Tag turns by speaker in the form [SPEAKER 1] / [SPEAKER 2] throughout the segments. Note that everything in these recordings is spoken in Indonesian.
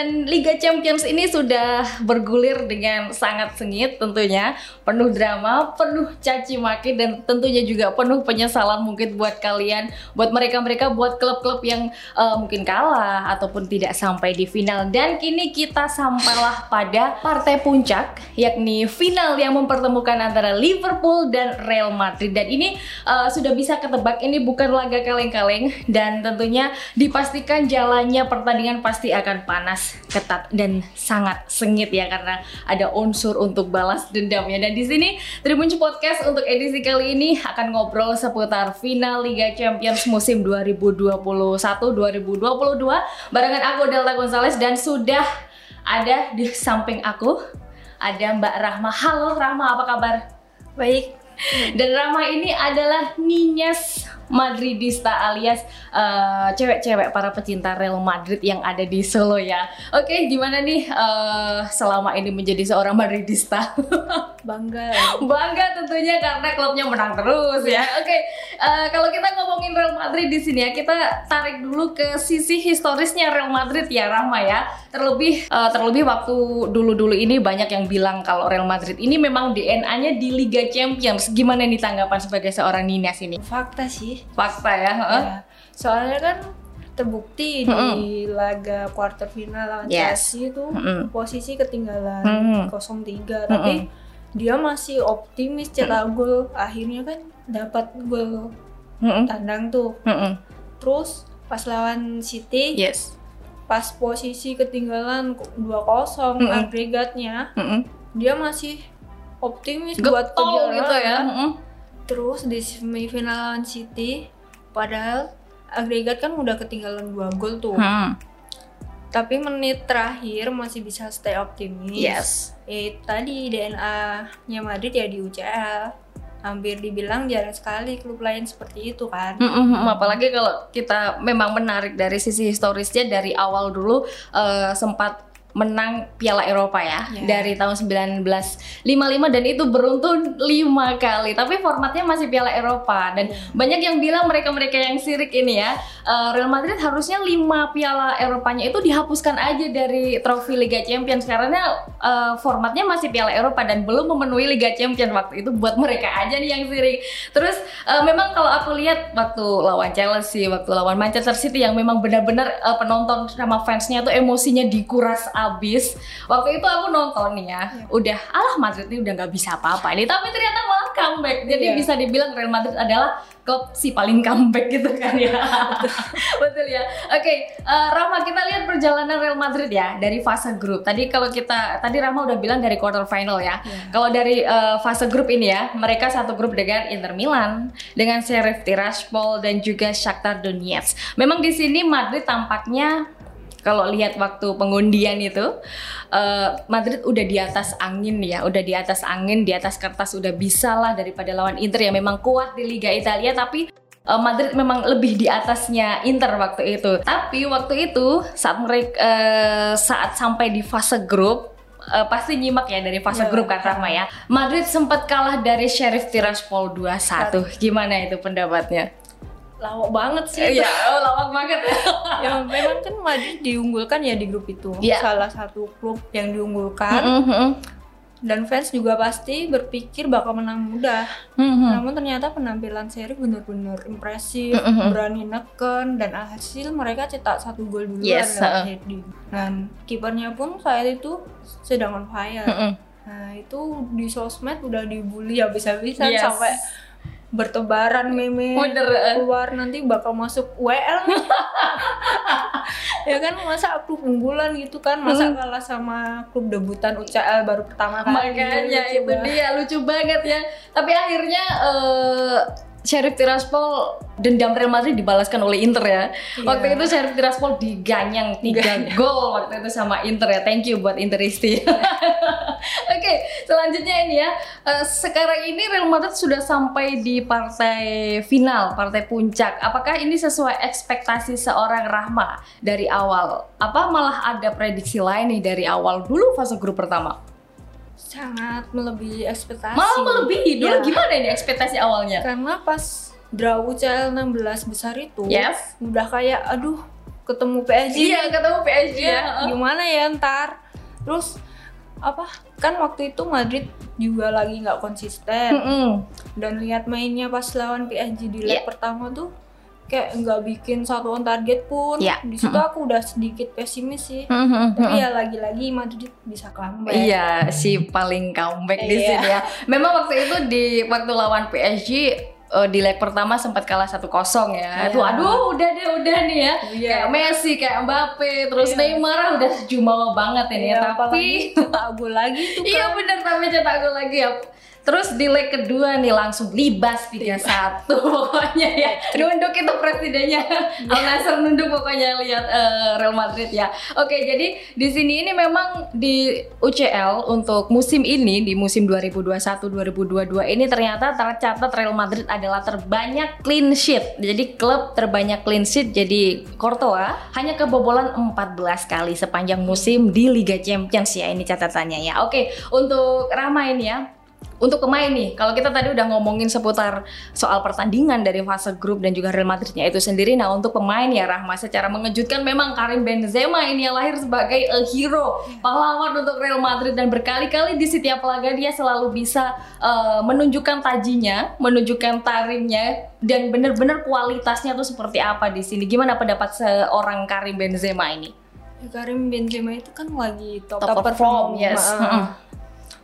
[SPEAKER 1] dan Liga Champions ini sudah bergulir dengan sangat sengit tentunya, penuh drama, penuh caci maki dan tentunya juga penuh penyesalan mungkin buat kalian, buat mereka-mereka, buat klub-klub yang uh, mungkin kalah ataupun tidak sampai di final. Dan kini kita sampailah pada partai puncak, yakni final yang mempertemukan antara Liverpool dan Real Madrid. Dan ini uh, sudah bisa ketebak. Ini bukan laga kaleng-kaleng. Dan tentunya dipastikan jalannya pertandingan pasti akan panas, ketat dan sangat sengit ya karena ada unsur untuk balas dendamnya. Dan di sini Tribun Podcast untuk edisi kali ini akan ngobrol seputar final Liga Champions musim 2021-2022 barengan aku Delta Gonzales dan sudah ada di samping aku ada Mbak Rahma. Halo Rahma, apa kabar?
[SPEAKER 2] Baik.
[SPEAKER 1] Dan Rahma ini adalah Ninyas Madridista alias uh, cewek-cewek para pecinta Real Madrid yang ada di Solo ya. Oke, gimana nih uh, selama ini menjadi seorang Madridista?
[SPEAKER 2] Bangga.
[SPEAKER 1] Bangga tentunya karena klubnya menang terus ya. Oke, uh, kalau kita ngomongin Real Madrid di sini ya, kita tarik dulu ke sisi historisnya Real Madrid ya, Rahma ya. Terlebih uh, terlebih waktu dulu-dulu ini banyak yang bilang kalau Real Madrid ini memang DNA-nya di Liga Champions. Gimana nih tanggapan sebagai seorang Ninas ini?
[SPEAKER 2] Fakta sih
[SPEAKER 1] fakta ya, ya.
[SPEAKER 2] soalnya kan terbukti mm -hmm. di laga quarter final lawan yes. Chelsea itu mm -hmm. posisi ketinggalan mm -hmm. 0-3 mm -hmm. tapi dia masih optimis cetak mm -hmm. gol akhirnya kan dapat gol mm tandang tuh mm terus pas lawan City yes. pas posisi ketinggalan 2-0 mm agregatnya mm dia masih optimis
[SPEAKER 1] Getol buat kejar gitu ya mm
[SPEAKER 2] Terus di semifinal lawan City, padahal agregat kan udah ketinggalan dua gol tuh. Hmm. Tapi menit terakhir masih bisa stay optimis.
[SPEAKER 1] Yes.
[SPEAKER 2] Eh tadi DNA-nya Madrid ya di UCL. Hampir dibilang jarang sekali klub lain seperti itu kan.
[SPEAKER 1] Mm -hmm. Apalagi kalau kita memang menarik dari sisi historisnya dari awal dulu uh, sempat menang Piala Eropa ya yeah. dari tahun 1955 dan itu beruntun lima kali tapi formatnya masih Piala Eropa dan yeah. banyak yang bilang mereka-mereka yang sirik ini ya uh, Real Madrid harusnya lima Piala Eropanya itu dihapuskan aja dari trofi Liga Champions karena uh, formatnya masih Piala Eropa dan belum memenuhi Liga Champions waktu itu buat mereka aja nih yang sirik terus uh, memang kalau aku lihat waktu lawan Chelsea waktu lawan Manchester City yang memang benar-benar uh, penonton sama fansnya tuh emosinya dikuras abis waktu itu aku nonton ya, yeah. udah alah Madrid ini udah nggak bisa apa-apa ini. Tapi ternyata malah comeback. Jadi yeah. bisa dibilang Real Madrid adalah klub si paling comeback gitu kan ya. Betul. Ya. Oke okay, uh, eh, Rama kita lihat perjalanan Real Madrid ya dari fase grup. Tadi kalau kita tadi Rama udah bilang dari quarter final ya. Yeah. kalau dari uh, fase grup ini ya mereka satu grup dengan Inter Milan dengan Sheriff Tiraspol dan juga Shakhtar Donetsk. Memang di sini Madrid tampaknya kalau lihat waktu pengundian itu uh, Madrid udah di atas angin ya, udah di atas angin, di atas kertas udah bisa lah daripada lawan Inter yang memang kuat di Liga Italia tapi uh, Madrid memang lebih di atasnya Inter waktu itu. Tapi waktu itu saat mereka uh, saat sampai di fase grup uh, pasti nyimak ya dari fase ya, grup kan Rahma ya. Madrid sempat kalah dari Sheriff Tiraspol 2-1. Gimana itu pendapatnya?
[SPEAKER 2] Lawak banget sih.
[SPEAKER 1] Iya, oh, lawak banget ya.
[SPEAKER 2] memang kan Madrid diunggulkan ya di grup itu. Yeah. Salah satu klub yang diunggulkan. Mm -hmm. Dan fans juga pasti berpikir bakal menang mudah. Mm -hmm. Namun ternyata penampilan seri benar-benar impresif, mm -hmm. berani neken dan hasil mereka cetak satu gol duluan
[SPEAKER 1] yes, uh.
[SPEAKER 2] Dan kipernya pun saat itu sedang on fire. Mm -hmm. Nah, itu di sosmed udah dibully habis-habisan yes. sampai bertebaran meme Bener. Eh. keluar nanti bakal masuk WL nih ya kan masa klub unggulan gitu kan masa hmm. kalah sama klub debutan UCL baru pertama kali
[SPEAKER 1] makanya itu dia lucu banget ya tapi akhirnya uh, Sheriff Tiraspol dendam Real Madrid dibalaskan oleh Inter ya. Yeah. Waktu itu Sheriff Tiraspol diganyang tiga gol waktu itu sama Inter ya. Thank you buat Interisti. Oke, okay, selanjutnya ini ya. Uh, sekarang ini Real Madrid sudah sampai di partai final, partai puncak. Apakah ini sesuai ekspektasi seorang Rahma dari awal? Apa malah ada prediksi lain nih dari awal dulu fase grup pertama?
[SPEAKER 2] Sangat melebihi ekspektasi.
[SPEAKER 1] Malah melebihi. Dulu ya. gimana ini ekspektasi awalnya?
[SPEAKER 2] Karena pas draw UCL 16 besar itu,
[SPEAKER 1] yes.
[SPEAKER 2] udah kayak aduh ketemu PSG
[SPEAKER 1] iya ketemu PSG ya,
[SPEAKER 2] gimana ya ntar terus apa kan waktu itu Madrid juga lagi nggak konsisten mm -hmm. dan lihat mainnya pas lawan PSG di leg yeah. pertama tuh kayak nggak bikin satu on target pun yeah. di situ mm -hmm. aku udah sedikit pesimis sih mm -hmm. tapi ya lagi-lagi Madrid bisa comeback
[SPEAKER 1] iya si paling comeback di iya. sini ya memang waktu itu di waktu lawan PSG uh, di leg pertama sempat kalah satu kosong ya. Yeah. Tuh aduh udah deh udah nih ya. Yeah. Kayak Messi, kayak Mbappe, terus yeah. Neymar udah jumawa banget ini yeah, ya. Iya,
[SPEAKER 2] tapi cetak gol lagi tuh
[SPEAKER 1] iya, kan. Iya bener tapi cetak gol lagi ya. Terus di leg kedua nih langsung libas 3-1 pokoknya ya. Nunduk itu presidennya. Al Nasser nunduk pokoknya lihat uh, Real Madrid ya. Oke, jadi di sini ini memang di UCL untuk musim ini di musim 2021-2022 ini ternyata tercatat Real Madrid adalah terbanyak clean sheet. Jadi klub terbanyak clean sheet jadi Courtois hanya kebobolan 14 kali sepanjang musim di Liga Champions ya ini catatannya ya. Oke, untuk Rama ini ya untuk pemain nih, kalau kita tadi udah ngomongin seputar soal pertandingan dari fase grup dan juga Real Madridnya itu sendiri, nah untuk pemain ya Rahma secara mengejutkan memang Karim Benzema ini yang lahir sebagai a hero, pahlawan untuk Real Madrid dan berkali-kali di setiap laga dia selalu bisa uh, menunjukkan tajinya, menunjukkan taringnya dan benar-benar kualitasnya tuh seperti apa di sini. Gimana pendapat seorang Karim Benzema ini?
[SPEAKER 2] Karim Benzema itu kan lagi top,
[SPEAKER 1] top, top perform, perform yes. Uh,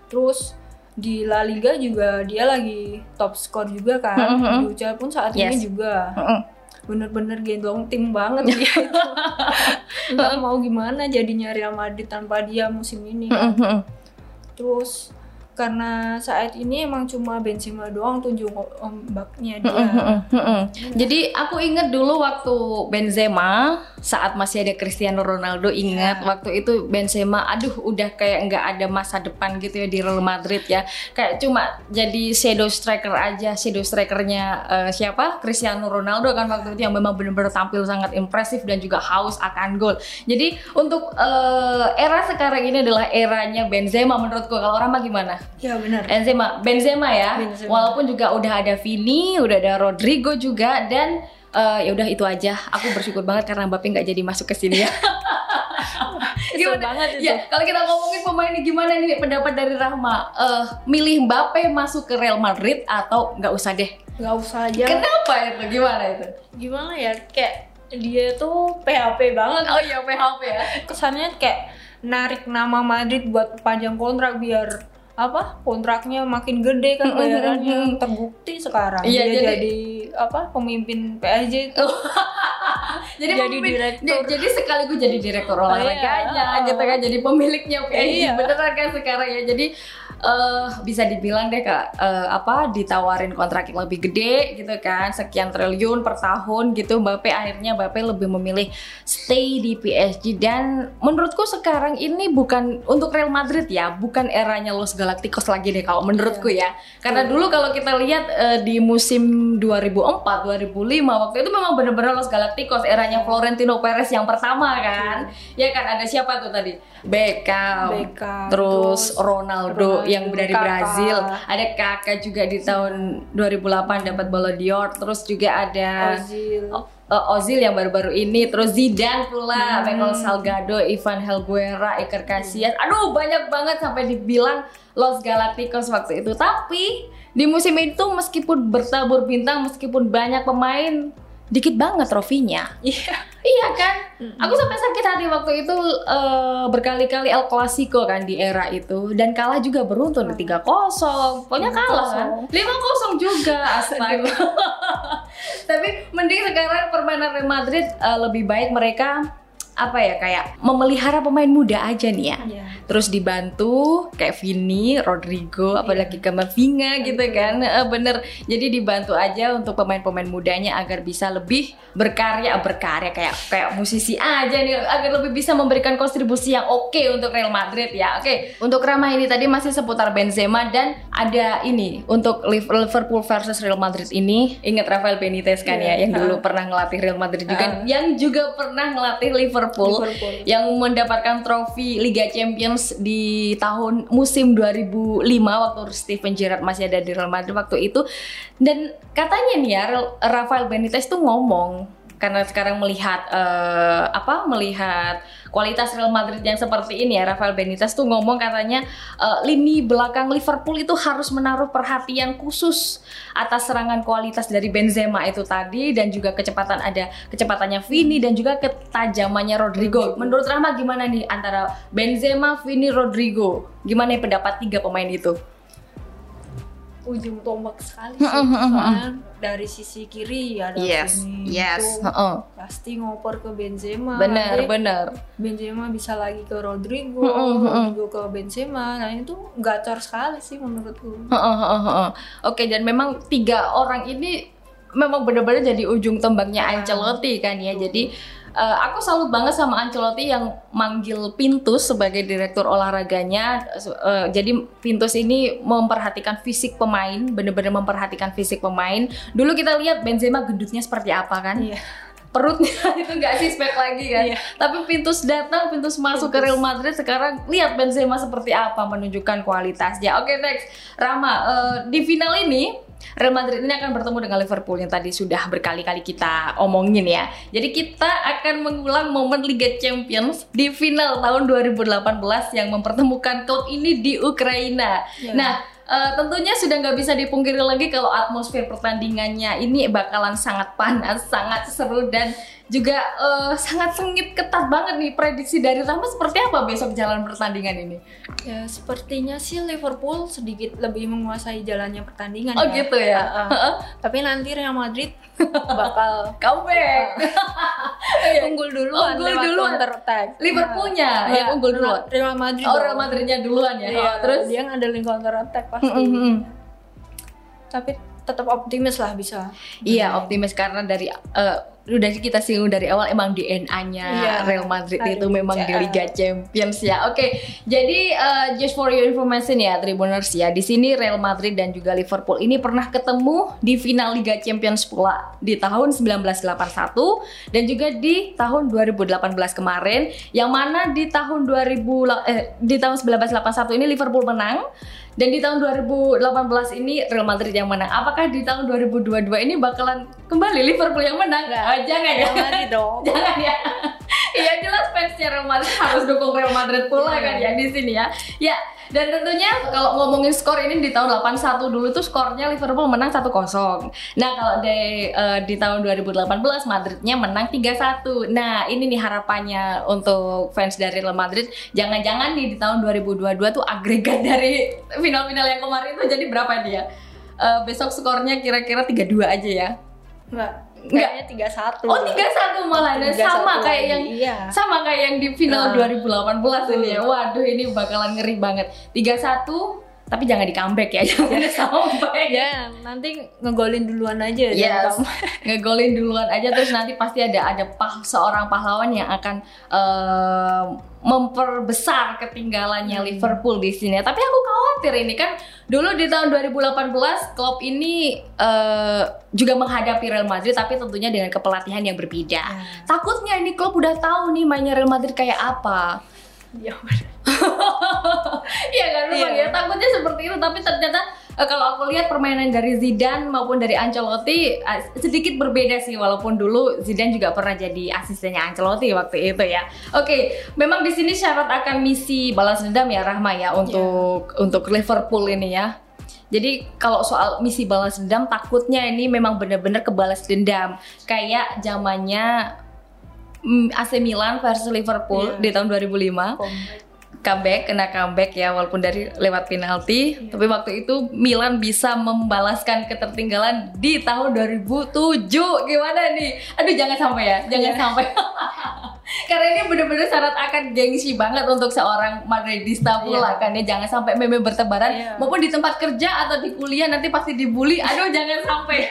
[SPEAKER 2] Terus di La Liga juga dia lagi top skor juga kan mm -hmm. di UCL pun saat yes. ini juga mm -hmm. bener-bener gendong tim banget gitu nggak mau gimana jadinya Real Madrid tanpa dia musim ini mm -hmm. terus karena saat ini emang cuma Benzema doang tunjuk ombaknya dia. Mm -hmm, mm -hmm.
[SPEAKER 1] Jadi aku inget dulu waktu Benzema saat masih ada Cristiano Ronaldo ingat yeah. waktu itu Benzema aduh udah kayak nggak ada masa depan gitu ya di Real Madrid ya kayak cuma jadi shadow striker aja shadow strikernya uh, siapa Cristiano Ronaldo kan waktu itu yang memang benar-benar tampil sangat impresif dan juga haus akan gol. Jadi untuk uh, era sekarang ini adalah eranya Benzema menurutku kalau orang mah gimana?
[SPEAKER 2] Ya benar.
[SPEAKER 1] Benzema, Benzema ya. Benzema. Walaupun juga udah ada Vini, udah ada Rodrigo juga dan uh, ya udah itu aja. Aku bersyukur banget karena Mbappe nggak jadi masuk ke sini ya.
[SPEAKER 2] gimana banget itu.
[SPEAKER 1] Ya, kalau kita ngomongin pemain ini gimana nih pendapat dari Rahma? Uh, milih Mbappe masuk ke Real Madrid atau nggak usah deh?
[SPEAKER 2] Nggak usah aja.
[SPEAKER 1] Kenapa itu? Gimana itu?
[SPEAKER 2] Gimana ya? Kayak dia tuh PHP banget.
[SPEAKER 1] Oh iya PHP ya.
[SPEAKER 2] Kesannya kayak narik nama Madrid buat panjang kontrak biar apa kontraknya makin gede kan bayarannya. terbukti sekarang iya, dia jadi, jadi apa pemimpin PSG itu.
[SPEAKER 1] Jadi, jadi pemimpin, direktur. jadi sekaligus jadi direktur olahraganya oh, iya. gitu kan jadi pemiliknya PSG iya. beneran kan sekarang ya. Jadi uh, bisa dibilang deh kak uh, apa ditawarin kontrak yang lebih gede gitu kan sekian triliun per tahun gitu Mbappe akhirnya Mbappe lebih memilih stay di PSG dan menurutku sekarang ini bukan untuk Real Madrid ya bukan eranya Los Galacticos lagi deh kalau menurutku ya. Karena dulu kalau kita lihat uh, di musim 2004 2005 waktu itu memang benar-benar Los Galacticos eranya Florentino Perez yang pertama kan. Ya kan ada siapa tuh tadi? Beckham,
[SPEAKER 2] Beckham
[SPEAKER 1] terus, terus Ronaldo, Ronaldo yang dari Kaka. Brazil, ada Kakak juga di tahun 2008 dapat Ballon d'Or, terus juga ada
[SPEAKER 2] Ozil.
[SPEAKER 1] Uh, Ozil yang baru-baru ini, terus Zidane pula, hmm. Michael Salgado, Ivan Helguera, Iker Casillas. Aduh, banyak banget sampai dibilang Los Galacticos waktu itu. Tapi di musim itu meskipun bertabur bintang, meskipun banyak pemain dikit banget trofinya.
[SPEAKER 2] Iya.
[SPEAKER 1] iya kan? Mm-hmm. Aku sampai sakit hati waktu itu uh, berkali-kali El Clasico kan di era itu dan kalah juga beruntun tiga kosong. Pokoknya kalah kan. lima kosong juga astaga. Tapi mending sekarang permainan Real Madrid uh, lebih baik mereka apa ya kayak memelihara pemain muda aja nih ya. Yeah. Terus dibantu kayak Vini, Rodrigo, yeah. apalagi Kamavinga gitu kan. Uh, bener. Jadi dibantu aja untuk pemain-pemain mudanya agar bisa lebih berkarya, berkarya kayak kayak musisi aja nih agar lebih bisa memberikan kontribusi yang oke okay untuk Real Madrid ya. Oke. Okay. Untuk ramah ini tadi masih seputar Benzema dan ada ini untuk Liverpool versus Real Madrid ini ingat Rafael Benitez kan yeah. ya yang dulu pernah ngelatih Real Madrid juga uh. yang juga pernah ngelatih Liverpool Liverpool, Liverpool. yang mendapatkan trofi Liga Champions di tahun musim 2005 waktu Steven Gerrard masih ada di Real Madrid waktu itu. Dan katanya nih ya Rafael Benitez tuh ngomong karena sekarang melihat uh, apa melihat kualitas Real Madrid yang seperti ini ya Rafael Benitez tuh ngomong katanya uh, lini belakang Liverpool itu harus menaruh perhatian khusus atas serangan kualitas dari Benzema itu tadi dan juga kecepatan ada kecepatannya Vini dan juga ketajamannya Rodrigo. Menurut Rahma gimana nih antara Benzema, Vini, Rodrigo? Gimana pendapat tiga pemain itu?
[SPEAKER 2] Ujung tombak sekali sih. kan dari sisi kiri ada
[SPEAKER 1] yes,
[SPEAKER 2] Vini
[SPEAKER 1] yes.
[SPEAKER 2] itu uh -uh. pasti ngoper ke Benzema.
[SPEAKER 1] Benar benar.
[SPEAKER 2] Benzema bisa lagi ke Rodrigo uh -uh. Rodrigo ke Benzema. Nah itu gacor sekali sih menurutku. Uh -uh, uh
[SPEAKER 1] -uh. oke dan memang tiga orang ini memang benar-benar jadi ujung tombaknya Ancelotti kan ya. Jadi uh, aku salut banget sama Ancelotti yang manggil Pintus sebagai direktur olahraganya. Uh, jadi Pintus ini memperhatikan fisik pemain, bener-bener memperhatikan fisik pemain. Dulu kita lihat Benzema gendutnya seperti apa kan? Iya. Perutnya itu nggak sih spek lagi kan? Iya. Tapi Pintus datang, Pintus masuk Pintus. ke Real Madrid sekarang lihat Benzema seperti apa menunjukkan kualitasnya. Oke okay, next, Rama uh, di final ini Real Madrid ini akan bertemu dengan Liverpool yang tadi sudah berkali-kali kita omongin ya. Jadi kita akan mengulang momen Liga Champions di final tahun 2018 yang mempertemukan klub ini di Ukraina. Yeah. Nah, Uh, tentunya sudah nggak bisa dipungkiri lagi kalau atmosfer pertandingannya ini bakalan sangat panas, sangat seru dan juga uh, sangat sengit ketat banget nih prediksi dari Rama seperti apa besok jalan pertandingan ini?
[SPEAKER 2] Ya sepertinya sih Liverpool sedikit lebih menguasai jalannya pertandingan.
[SPEAKER 1] Oh ya. gitu ya. Uh,
[SPEAKER 2] uh, tapi nanti Real Madrid bakal
[SPEAKER 1] comeback.
[SPEAKER 2] unggul duluan
[SPEAKER 1] unggul lewat duluan.
[SPEAKER 2] counter attack.
[SPEAKER 1] Liverpoolnya uh, yang unggul duluan.
[SPEAKER 2] Real Madrid.
[SPEAKER 1] Oh Real Madridnya duluan ya.
[SPEAKER 2] Iya, oh, terus dia ngandelin counter attack pasti. Mm -hmm. Tapi tetap optimis lah bisa.
[SPEAKER 1] Iya optimis karena dari uh, udah kita singgung dari awal emang DNA-nya yeah. Real Madrid itu memang di Liga Champions ya. Oke, okay, jadi uh, just for your information ya Tribuners ya, di sini Real Madrid dan juga Liverpool ini pernah ketemu di final Liga Champions pula di tahun 1981 dan juga di tahun 2018 kemarin yang mana di tahun 2000 eh, di tahun 1981 ini Liverpool menang dan di tahun 2018 ini Real Madrid yang menang. Apakah di tahun 2022 ini bakalan kembali Liverpool yang menang? Nah, oh, jangan ya.
[SPEAKER 2] Jangan dong.
[SPEAKER 1] jangan ya. Iya jelas fansnya Real Madrid harus dukung Real Madrid pula kan ya di sini ya. Ya, dan tentunya kalau ngomongin skor ini di tahun 81 dulu tuh skornya Liverpool menang 1-0. Nah, kalau di uh, di tahun 2018 Madridnya menang 3-1. Nah, ini nih harapannya untuk fans dari Real Madrid. Jangan-jangan nih di tahun 2022 tuh agregat dari final-final yang kemarin itu jadi berapa dia? Uh, besok skornya kira-kira 3-2 aja ya.
[SPEAKER 2] Enggak kayaknya tiga satu.
[SPEAKER 1] Oh tiga satu malah dan sama kayak yang
[SPEAKER 2] iya.
[SPEAKER 1] sama kayak yang di final uh, 2018 ini ya. Waduh ini bakalan ngeri banget. Tiga satu tapi jangan di comeback ya jangan sampai
[SPEAKER 2] ya nanti ngegolin duluan aja
[SPEAKER 1] yes, ngegolin duluan aja terus nanti pasti ada ada pah, seorang pahlawan yang akan uh, memperbesar ketinggalannya hmm. Liverpool di sini tapi aku khawatir ini kan. Dulu di tahun 2018 klub ini uh, juga menghadapi Real Madrid tapi tentunya dengan kepelatihan yang berbeda. Hmm. takutnya ini klub udah tahu nih mainnya Real Madrid kayak apa.
[SPEAKER 2] Ya
[SPEAKER 1] Iya kan memang yeah. ya takutnya seperti itu. Tapi ternyata uh, kalau aku lihat permainan dari Zidane maupun dari Ancelotti uh, sedikit berbeda sih walaupun dulu Zidane juga pernah jadi asistennya Ancelotti waktu itu ya. Oke, okay, memang di sini syarat akan misi balas dendam ya Rahma ya untuk yeah. untuk Liverpool ini ya. Jadi kalau soal misi balas dendam takutnya ini memang benar-benar kebalas dendam kayak zamannya mm, AC Milan versus Liverpool yeah. di tahun 2005 comeback kena comeback ya walaupun dari lewat penalti yeah. tapi waktu itu Milan bisa membalaskan ketertinggalan di tahun 2007 gimana nih aduh jangan sampai ya jangan yeah. sampai karena ini bener-bener syarat akan gengsi banget untuk seorang Madridista pula yeah. kan ya jangan sampai meme bertebaran yeah. maupun di tempat kerja atau di kuliah nanti pasti dibully aduh jangan sampai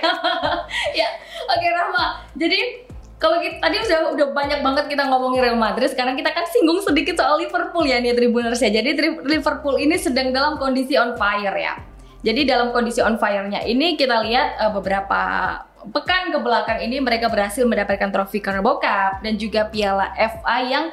[SPEAKER 1] ya oke okay, Rahma jadi kalau kita tadi udah udah banyak banget kita ngomongin Real Madrid, sekarang kita kan singgung sedikit soal Liverpool ya nih Tribuners ya. Jadi Liverpool ini sedang dalam kondisi on fire ya. Jadi dalam kondisi on fire-nya ini kita lihat uh, beberapa pekan ke belakang ini mereka berhasil mendapatkan trofi Carabao Cup dan juga Piala FA yang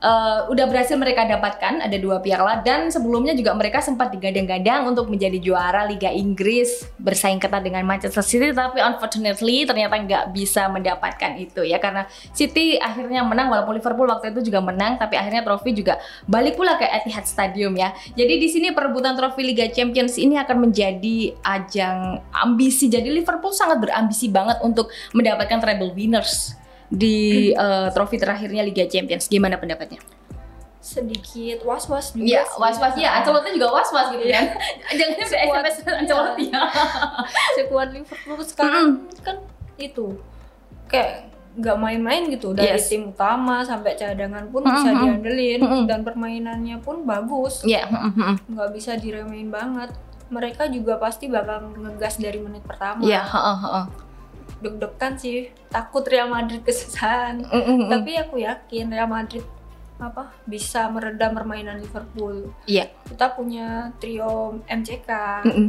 [SPEAKER 1] uh, udah berhasil mereka dapatkan ada dua piala dan sebelumnya juga mereka sempat digadang-gadang untuk menjadi juara Liga Inggris bersaing ketat dengan Manchester City tapi unfortunately ternyata nggak bisa mendapatkan itu ya karena City akhirnya menang walaupun Liverpool waktu itu juga menang tapi akhirnya trofi juga balik pula ke Etihad Stadium ya. Jadi di sini perebutan trofi Liga Champions ini akan menjadi ajang ambisi. Jadi Liverpool sangat berambisi banget untuk mendapatkan treble winners di uh, trofi terakhirnya Liga Champions. Gimana pendapatnya?
[SPEAKER 2] sedikit was-was juga
[SPEAKER 1] Iya, was-was ya. Ancelotti juga was-was gitu kan. Jangan sampai SMS Ancelotti ya.
[SPEAKER 2] Sekuat Liverpool sekarang mm. kan itu kayak nggak main-main gitu dari yes. tim utama sampai cadangan pun mm -hmm. bisa diandelin mm -hmm. dan permainannya pun bagus.
[SPEAKER 1] Iya. Yeah. Mm -hmm.
[SPEAKER 2] Nggak bisa diremehin banget. Mereka juga pasti bakal ngegas dari menit pertama.
[SPEAKER 1] Iya.
[SPEAKER 2] Deg-degan sih takut Real Madrid kesusahan mm -hmm. tapi aku yakin Real Madrid apa bisa meredam permainan Liverpool.
[SPEAKER 1] Iya.
[SPEAKER 2] Kita punya trio MCK, mm -mm.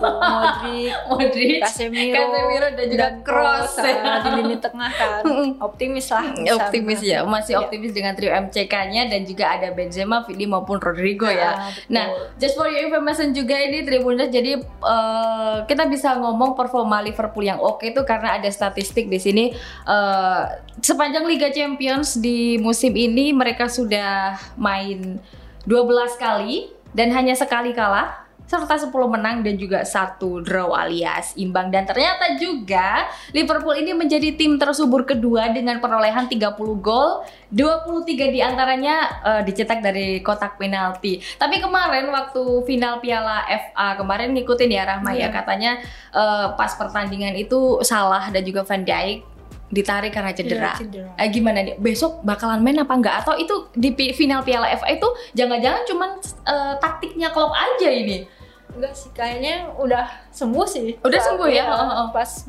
[SPEAKER 2] Modric,
[SPEAKER 1] Modric,
[SPEAKER 2] Casemiro,
[SPEAKER 1] Casemiro dan juga Kroos
[SPEAKER 2] ya. di lini tengah kan. Optimis lah.
[SPEAKER 1] Optimis ya, masih ya. optimis dengan trio MCK-nya dan juga ada Benzema, Vini maupun Rodrigo ya. ya. Nah, just for your information juga ini Tribuners jadi uh, kita bisa ngomong performa Liverpool yang oke okay itu karena ada statistik di sini uh, sepanjang Liga Champions di musim ini mereka sudah main 12 kali dan hanya sekali kalah serta 10 menang dan juga satu draw alias imbang dan ternyata juga Liverpool ini menjadi tim tersubur kedua dengan perolehan 30 gol 23 di antaranya uh, dicetak dari kotak penalti tapi kemarin waktu final Piala FA kemarin ngikutin ya Rahma yeah. ya iya. katanya uh, pas pertandingan itu salah dan juga Van Dijk ditarik karena cedera. Ya, cedera. Eh, gimana nih? Besok bakalan main apa enggak? Atau itu di final Piala FA itu jangan-jangan cuman uh, taktiknya klub aja ini?
[SPEAKER 2] Enggak sih, kayaknya udah sembuh sih.
[SPEAKER 1] Udah sembuh ya?
[SPEAKER 2] ya? Pas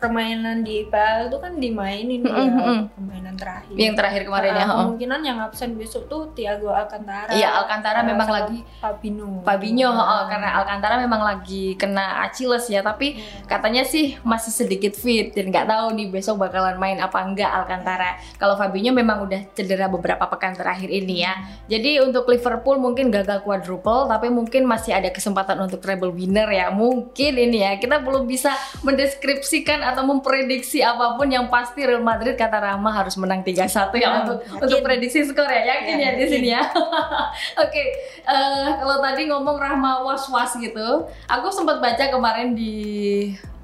[SPEAKER 2] permainan di IPL itu kan dimainin mm -hmm. ya permainan terakhir.
[SPEAKER 1] Yang terakhir kemarin nah, ya.
[SPEAKER 2] Kemungkinan yang absen besok tuh Thiago Alcantara.
[SPEAKER 1] Iya, Alcantara memang lagi
[SPEAKER 2] Fabinho.
[SPEAKER 1] Fabinho, nah. oh, karena Alcantara memang lagi kena Achilles ya, tapi yeah. katanya sih masih sedikit fit dan nggak tahu nih besok bakalan main apa enggak Alcantara. Kalau Fabinho memang udah cedera beberapa pekan terakhir ini ya. Jadi untuk Liverpool mungkin gagal quadruple, tapi mungkin masih ada kesempatan untuk treble winner ya. Mungkin ini ya. Kita belum bisa mendeskripsikan atau memprediksi apa pun yang pasti Real Madrid kata Rama harus menang 3-1 ya hmm, untuk yakin. untuk prediksi skor ya yakin ya, ya di sini ya. Oke, okay. uh, eh, kalau tadi ngomong Rahma was-was gitu, aku sempat baca kemarin di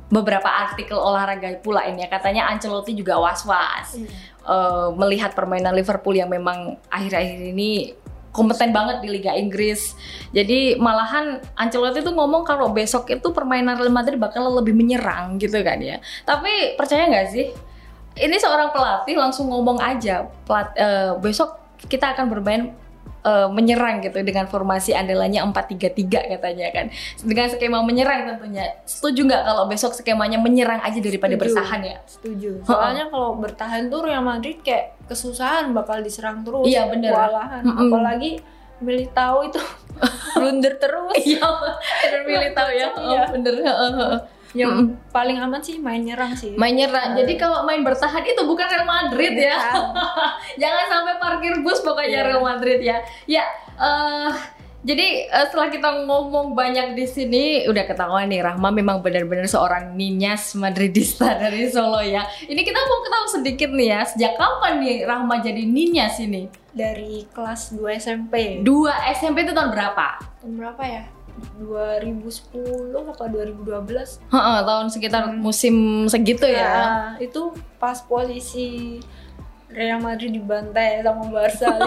[SPEAKER 1] beberapa artikel olahraga pula ini ya katanya Ancelotti juga was-was hmm. uh, melihat permainan Liverpool yang memang akhir-akhir ini kompeten banget di Liga Inggris. Jadi malahan Ancelotti tuh ngomong kalau besok itu permainan Real Madrid bakal lebih menyerang gitu kan ya. Tapi percaya nggak sih? Ini seorang pelatih langsung ngomong aja, pelat, uh, besok kita akan bermain uh, menyerang gitu dengan formasi andalannya 4-3-3 katanya kan. Dengan skema menyerang tentunya. Setuju nggak kalau besok skemanya menyerang aja daripada Setuju. bertahan ya?
[SPEAKER 2] Setuju. Soalnya kalau bertahan tuh Real Madrid kayak kesusahan bakal diserang terus.
[SPEAKER 1] Iya bener.
[SPEAKER 2] Kewalahan. Mm -mm. Apalagi tahu itu blunder terus.
[SPEAKER 1] Iya, bener tahu ya. Iya. Oh, bener
[SPEAKER 2] yang mm. paling aman sih main nyerang sih.
[SPEAKER 1] Main nyerang. Uh, Jadi kalau main bertahan itu bukan Real Madrid ya. Jangan sampai parkir bus pokoknya yeah. Real Madrid ya. Ya, uh, jadi uh, setelah kita ngomong banyak di sini udah ketahuan nih Rahma memang benar-benar seorang ninyas Madridista dari Solo ya. Ini kita mau ketahui sedikit nih ya, sejak kapan nih Rahma jadi ninyas ini?
[SPEAKER 2] Dari kelas 2 SMP.
[SPEAKER 1] 2 SMP itu tahun berapa?
[SPEAKER 2] Tahun berapa ya? 2010 apa 2012
[SPEAKER 1] Heeh, tahun sekitar hmm. musim segitu ya. ya
[SPEAKER 2] itu pas posisi Real Madrid dibantai sama Barca 5-0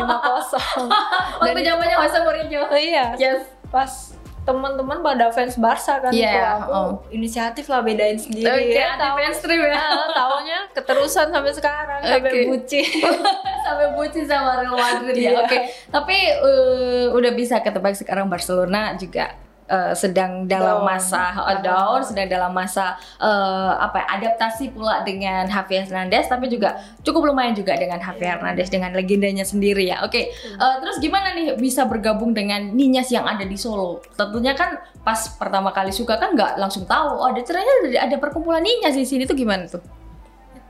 [SPEAKER 1] waktu zamannya Jose Mourinho
[SPEAKER 2] iya
[SPEAKER 1] yes
[SPEAKER 2] pas teman-teman pada fans Barca kan
[SPEAKER 1] yeah,
[SPEAKER 2] aku oh. inisiatif lah bedain sendiri
[SPEAKER 1] okay, ya tahu mainstream ya
[SPEAKER 2] tahunya keterusan sampai sekarang okay. sampai buci
[SPEAKER 1] sampai buci sama Real Madrid ya iya. oke okay. tapi uh, udah bisa ketebak sekarang Barcelona juga uh, sedang dalam down. masa uh, down, sedang dalam masa uh, apa ya, adaptasi pula dengan Javier Hernandez, tapi juga cukup lumayan juga dengan Javier. Hernandez dengan legendanya sendiri ya. Oke, okay. uh, terus gimana nih bisa bergabung dengan Ninyas yang ada di Solo? Tentunya kan pas pertama kali suka kan nggak langsung tahu, oh ada ternyata ada, ada perkumpulan Ninyas di sini tuh gimana tuh?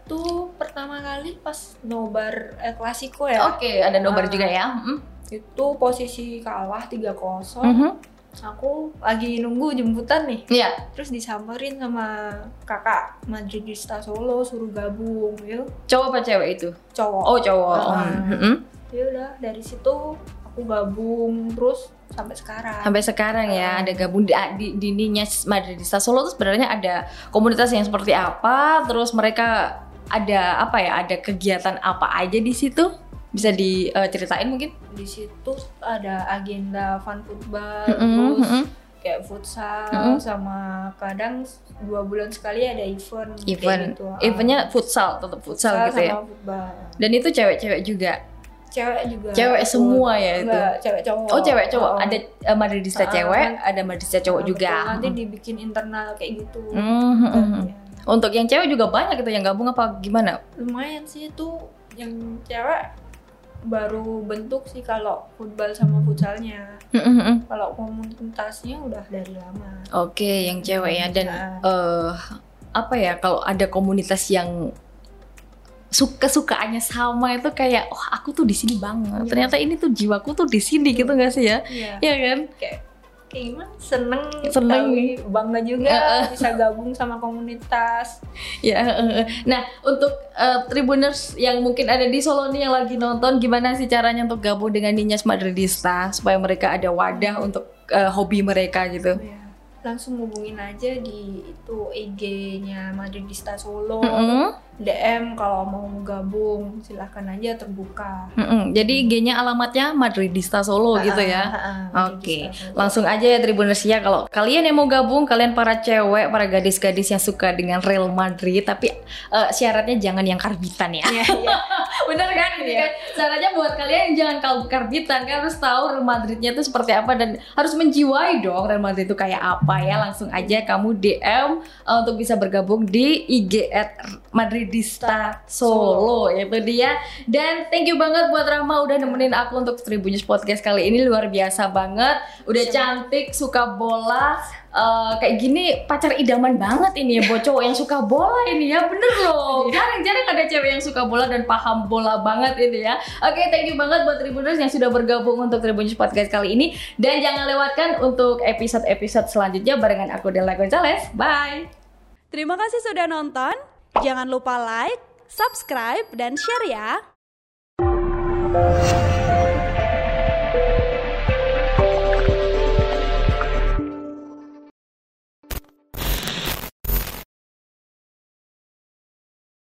[SPEAKER 2] Itu pertama kali pas nobar El Clasico ya.
[SPEAKER 1] Oke, okay, ada nobar uh, juga ya.
[SPEAKER 2] Mm. Itu posisi kalah 3-0. Mm -hmm. Aku lagi nunggu jemputan nih.
[SPEAKER 1] Iya. Yeah.
[SPEAKER 2] Terus disamperin sama kakak Madridista Solo suruh gabung, yuk.
[SPEAKER 1] Cowok apa cewek itu?
[SPEAKER 2] Cowok.
[SPEAKER 1] Oh, cowok. Uh,
[SPEAKER 2] mm -hmm. Ya udah, dari situ aku gabung terus sampai sekarang.
[SPEAKER 1] Sampai sekarang ya, ada gabung di di, di Ninya Madridista Solo itu sebenarnya ada komunitas yang seperti apa? Terus mereka ada apa ya? Ada kegiatan apa aja di situ? Bisa diceritain uh, mungkin?
[SPEAKER 2] Di situ ada agenda fun football, mm -hmm, terus mm -hmm. kayak futsal mm -hmm. sama kadang dua bulan sekali ada event.
[SPEAKER 1] Event. Gitu. Eventnya futsal, tetap futsal, futsal gitu ya. Football. Dan itu cewek-cewek juga
[SPEAKER 2] cewek juga
[SPEAKER 1] cewek semua ya itu
[SPEAKER 2] Enggak, cewek cowok
[SPEAKER 1] oh cewek cowok oh. ada uh, madridista uh, cewek ada madridista cowok nah, juga
[SPEAKER 2] nanti dibikin internal kayak gitu
[SPEAKER 1] mm -hmm. ya. untuk yang cewek juga banyak gitu yang gabung apa gimana
[SPEAKER 2] lumayan sih itu yang cewek baru bentuk sih kalau football sama futsalnya. kalau komunitasnya udah dari lama.
[SPEAKER 1] Oke, okay, yang cewek ya dan nah. uh, apa ya kalau ada komunitas yang suka sukaannya sama itu kayak oh aku tuh di sini banget. Yeah. Ternyata ini tuh jiwaku tuh di sini gitu gak sih ya?
[SPEAKER 2] Iya
[SPEAKER 1] yeah. kan?
[SPEAKER 2] Kayak kayak gimana? Seneng, seneng, bangga juga uh, bisa gabung sama komunitas.
[SPEAKER 1] Ya. Uh, nah untuk uh, Tribuners yang mungkin ada di Solo nih yang lagi nonton, gimana sih caranya untuk gabung dengan Ninyas Madridista supaya mereka ada wadah untuk uh, hobi mereka gitu?
[SPEAKER 2] Yeah langsung hubungin aja di itu IG-nya Madridista Solo.
[SPEAKER 1] Mm -hmm.
[SPEAKER 2] DM kalau mau gabung silahkan aja terbuka.
[SPEAKER 1] Mm -hmm. Jadi IG-nya alamatnya Madridista Solo ha, gitu ya. Oke, okay. langsung aja ya Tribuners ya kalau kalian yang mau gabung, kalian para cewek, para gadis-gadis yang suka dengan Real Madrid, tapi uh, syaratnya jangan yang karbitan ya. Yeah, yeah. Bener kan? Yeah. kan syaratnya buat kalian yang jangan karbitan kan harus tahu Real Madridnya itu seperti apa dan harus menjiwai dong Real Madrid itu kayak apa ya. Langsung aja kamu DM uh, untuk bisa bergabung di IG at Madrid Dista Solo itu dia. Dan thank you banget buat Rama udah nemenin aku untuk Tribunnews Podcast kali ini luar biasa banget. Udah cantik suka bola uh, kayak gini pacar idaman banget ini ya buat cowok yang suka bola ini ya bener loh. Iya. jarang-jarang ada cewek yang suka bola dan paham bola banget ini ya. Oke okay, thank you banget buat Tribuners yang sudah bergabung untuk Tribunnews Podcast kali ini. Dan jangan lewatkan untuk episode-episode selanjutnya barengan aku Della Gonzalez. Bye.
[SPEAKER 3] Terima kasih sudah nonton. Jangan lupa like, subscribe, dan share ya.